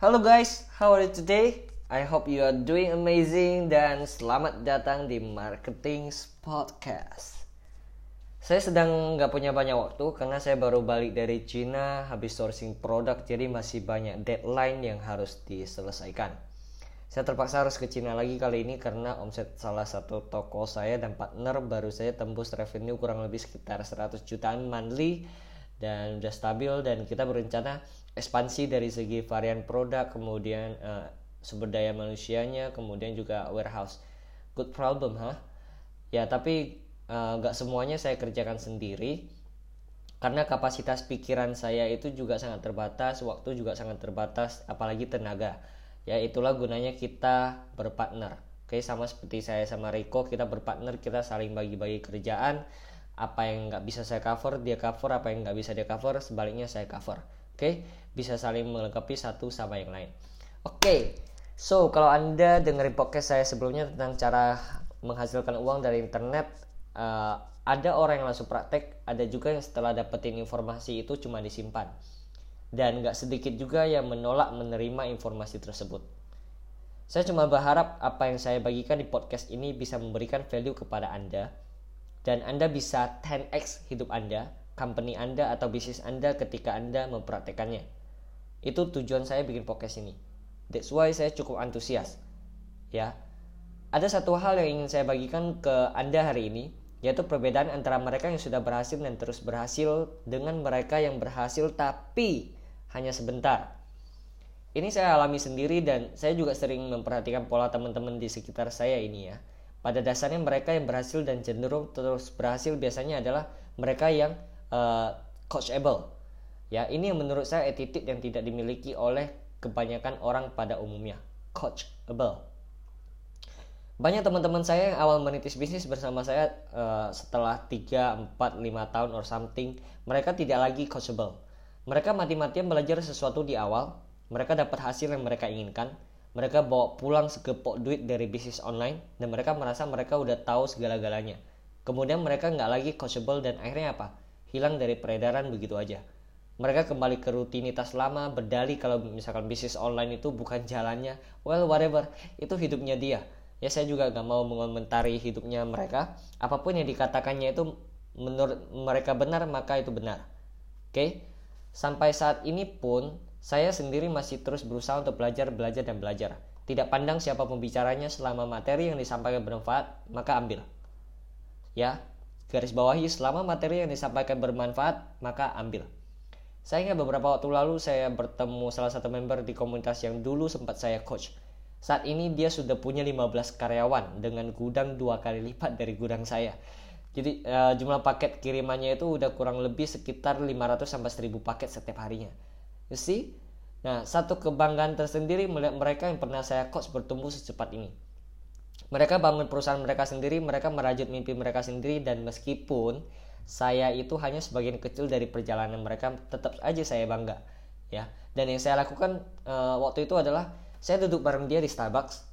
Halo guys, how are you today? I hope you are doing amazing dan selamat datang di Marketing Podcast. Saya sedang nggak punya banyak waktu karena saya baru balik dari Cina habis sourcing produk jadi masih banyak deadline yang harus diselesaikan. Saya terpaksa harus ke Cina lagi kali ini karena omset salah satu toko saya dan partner baru saya tembus revenue kurang lebih sekitar 100 jutaan monthly dan udah stabil dan kita berencana ekspansi dari segi varian produk kemudian uh, sumber daya manusianya kemudian juga warehouse. Good problem ha? Huh? ya tapi eh, nggak uh, semuanya saya kerjakan sendiri. Karena kapasitas pikiran saya itu juga sangat terbatas waktu juga sangat terbatas apalagi tenaga. Ya itulah gunanya kita berpartner. Oke sama seperti saya sama Rico kita berpartner kita saling bagi-bagi kerjaan apa yang nggak bisa saya cover dia cover apa yang nggak bisa dia cover sebaliknya saya cover Oke, bisa saling melengkapi satu sama yang lain. Oke, so kalau anda dengerin podcast saya sebelumnya tentang cara menghasilkan uang dari internet, uh, ada orang yang langsung praktek, ada juga yang setelah dapetin informasi itu cuma disimpan. Dan nggak sedikit juga yang menolak menerima informasi tersebut. Saya cuma berharap apa yang saya bagikan di podcast ini bisa memberikan value kepada Anda dan Anda bisa 10x hidup Anda company Anda atau bisnis Anda ketika Anda mempraktekannya. Itu tujuan saya bikin podcast ini. That's why saya cukup antusias. Ya. Ada satu hal yang ingin saya bagikan ke Anda hari ini, yaitu perbedaan antara mereka yang sudah berhasil dan terus berhasil dengan mereka yang berhasil tapi hanya sebentar. Ini saya alami sendiri dan saya juga sering memperhatikan pola teman-teman di sekitar saya ini ya. Pada dasarnya mereka yang berhasil dan cenderung terus berhasil biasanya adalah mereka yang uh, coachable. Ya, ini yang menurut saya attitude yang tidak dimiliki oleh kebanyakan orang pada umumnya. Coachable. Banyak teman-teman saya yang awal menitis bisnis bersama saya uh, setelah 3, 4, 5 tahun or something, mereka tidak lagi coachable. Mereka mati-matian belajar sesuatu di awal, mereka dapat hasil yang mereka inginkan, mereka bawa pulang segepok duit dari bisnis online, dan mereka merasa mereka udah tahu segala-galanya. Kemudian mereka nggak lagi coachable dan akhirnya apa? hilang dari peredaran begitu aja. Mereka kembali ke rutinitas lama, berdali kalau misalkan bisnis online itu bukan jalannya. Well, whatever, itu hidupnya dia. Ya saya juga gak mau mengomentari hidupnya mereka. Apa pun yang dikatakannya itu menurut mereka benar, maka itu benar. Oke? Okay? Sampai saat ini pun, saya sendiri masih terus berusaha untuk belajar, belajar, dan belajar. Tidak pandang siapa pembicaranya selama materi yang disampaikan bermanfaat, maka ambil. Ya, Garis bawahi selama materi yang disampaikan bermanfaat, maka ambil. Saya ingat beberapa waktu lalu saya bertemu salah satu member di komunitas yang dulu sempat saya coach. Saat ini dia sudah punya 15 karyawan dengan gudang dua kali lipat dari gudang saya. Jadi uh, jumlah paket kirimannya itu udah kurang lebih sekitar 500 sampai 1000 paket setiap harinya. You see? Nah, satu kebanggaan tersendiri melihat mereka yang pernah saya coach bertumbuh secepat ini. Mereka bangun perusahaan mereka sendiri, mereka merajut mimpi mereka sendiri dan meskipun saya itu hanya sebagian kecil dari perjalanan mereka, tetap aja saya bangga, ya. Dan yang saya lakukan uh, waktu itu adalah saya duduk bareng dia di Starbucks.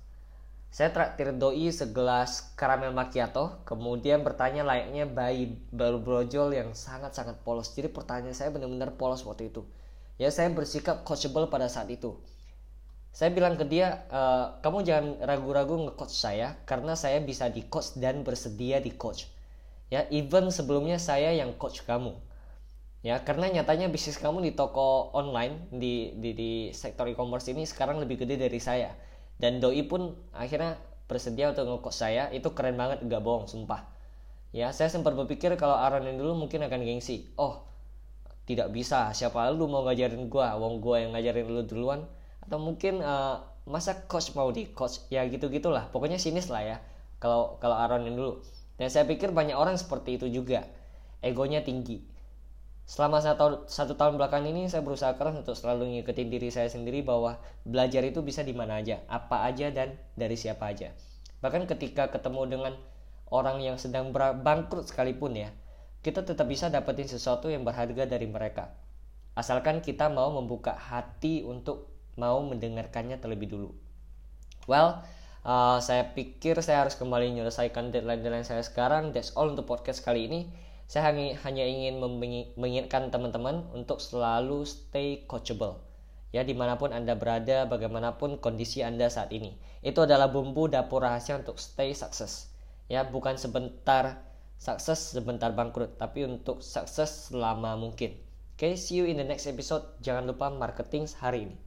Saya traktir doi segelas karamel macchiato, kemudian bertanya layaknya bayi baru brojol yang sangat-sangat polos. Jadi pertanyaan saya benar-benar polos waktu itu. Ya saya bersikap coachable pada saat itu. Saya bilang ke dia e, kamu jangan ragu-ragu nge-coach saya karena saya bisa di coach dan bersedia di coach ya even sebelumnya saya yang coach kamu. Ya karena nyatanya bisnis kamu di toko online di di, di sektor e-commerce ini sekarang lebih gede dari saya. Dan doi pun akhirnya bersedia untuk nge-coach saya. Itu keren banget gak bohong sumpah. Ya saya sempat berpikir kalau Aaron yang dulu mungkin akan gengsi. Oh tidak bisa. Siapa lu mau ngajarin gua? Wong gua yang ngajarin lu duluan? Atau mungkin uh, masa coach mau di coach? Ya gitu gitulah pokoknya sinis lah ya. Kalau kalau Aaron yang dulu. Dan saya pikir banyak orang seperti itu juga. Egonya tinggi. Selama satu, satu tahun belakang ini saya berusaha keras untuk selalu ngikutin diri saya sendiri bahwa belajar itu bisa di mana aja. Apa aja dan dari siapa aja. Bahkan ketika ketemu dengan orang yang sedang bangkrut sekalipun ya kita tetap bisa dapetin sesuatu yang berharga dari mereka asalkan kita mau membuka hati untuk mau mendengarkannya terlebih dulu. Well, uh, saya pikir saya harus kembali menyelesaikan deadline-deadline saya sekarang. That's all untuk podcast kali ini. Saya hanya, ingin mengingatkan teman-teman untuk selalu stay coachable. ya di mana pun anda berada bagaimanapun kondisi anda saat ini itu adalah bumbu dapur rahasia untuk stay sukses ya bukan sebentar sukses sebentar bangkrut tapi untuk sukses selama mungkin. Oke okay, see you in the next episode. Jangan lupa marketing hari ini